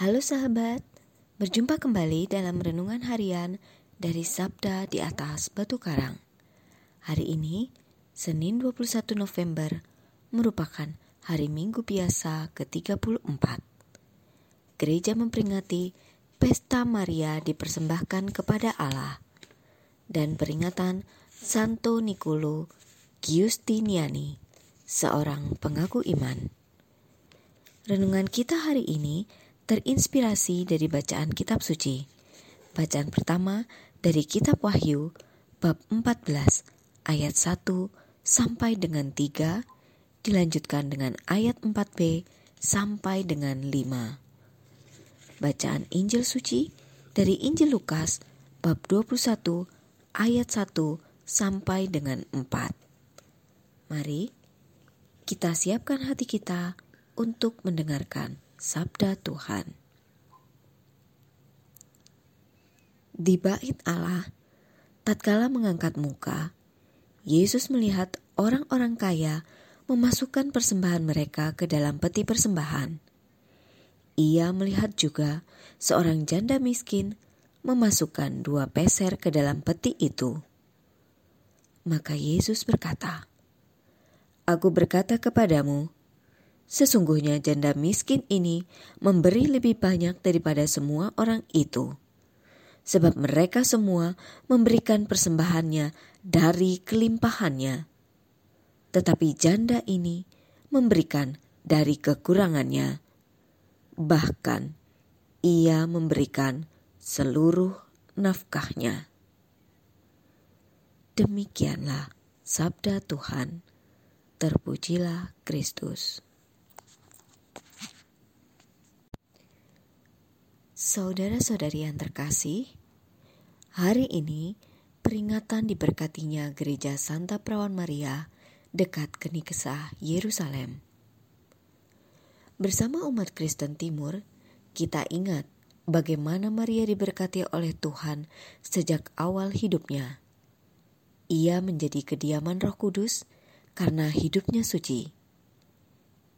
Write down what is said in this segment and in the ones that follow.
Halo sahabat, berjumpa kembali dalam renungan harian dari Sabda di atas Batu Karang. Hari ini, Senin 21 November, merupakan hari Minggu biasa ke-34. Gereja memperingati Pesta Maria dipersembahkan kepada Allah dan peringatan Santo Nicolo Giustiniani, seorang pengaku iman. Renungan kita hari ini terinspirasi dari bacaan kitab suci. Bacaan pertama dari kitab Wahyu bab 14 ayat 1 sampai dengan 3 dilanjutkan dengan ayat 4b sampai dengan 5. Bacaan Injil suci dari Injil Lukas bab 21 ayat 1 sampai dengan 4. Mari kita siapkan hati kita untuk mendengarkan Sabda Tuhan. Di bait Allah, tatkala mengangkat muka, Yesus melihat orang-orang kaya memasukkan persembahan mereka ke dalam peti persembahan. Ia melihat juga seorang janda miskin memasukkan dua peser ke dalam peti itu. Maka Yesus berkata, "Aku berkata kepadamu, Sesungguhnya janda miskin ini memberi lebih banyak daripada semua orang itu. Sebab mereka semua memberikan persembahannya dari kelimpahannya. Tetapi janda ini memberikan dari kekurangannya. Bahkan ia memberikan seluruh nafkahnya. Demikianlah sabda Tuhan. Terpujilah Kristus. Saudara-saudari yang terkasih, hari ini peringatan diberkatinya Gereja Santa Perawan Maria dekat Kenikesah, Yerusalem. Bersama umat Kristen Timur, kita ingat bagaimana Maria diberkati oleh Tuhan sejak awal hidupnya. Ia menjadi kediaman Roh Kudus karena hidupnya suci.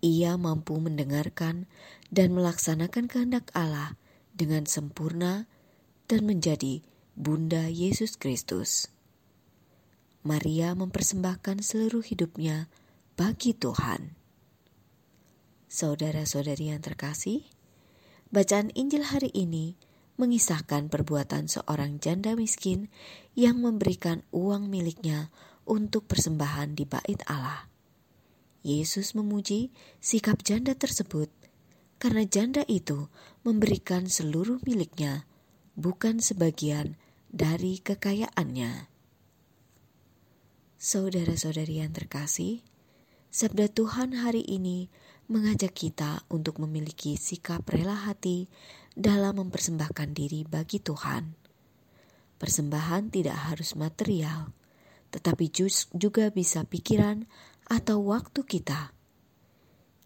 Ia mampu mendengarkan dan melaksanakan kehendak Allah dengan sempurna dan menjadi Bunda Yesus Kristus. Maria mempersembahkan seluruh hidupnya bagi Tuhan. Saudara-saudari yang terkasih, bacaan Injil hari ini mengisahkan perbuatan seorang janda miskin yang memberikan uang miliknya untuk persembahan di bait Allah. Yesus memuji sikap janda tersebut karena janda itu memberikan seluruh miliknya, bukan sebagian dari kekayaannya. Saudara-saudari yang terkasih, sabda Tuhan hari ini mengajak kita untuk memiliki sikap rela hati dalam mempersembahkan diri bagi Tuhan. Persembahan tidak harus material, tetapi juga bisa pikiran atau waktu kita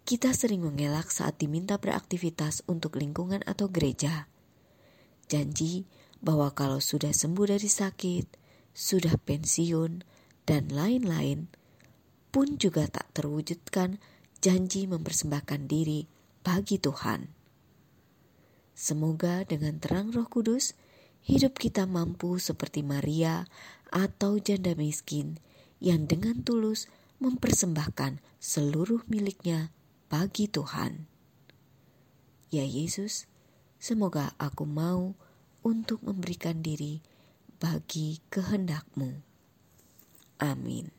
kita sering mengelak saat diminta beraktivitas untuk lingkungan atau gereja. Janji bahwa kalau sudah sembuh dari sakit, sudah pensiun, dan lain-lain, pun juga tak terwujudkan janji mempersembahkan diri bagi Tuhan. Semoga dengan terang Roh Kudus, hidup kita mampu seperti Maria atau janda miskin yang dengan tulus mempersembahkan seluruh miliknya bagi Tuhan. Ya Yesus, semoga aku mau untuk memberikan diri bagi kehendakmu. Amin.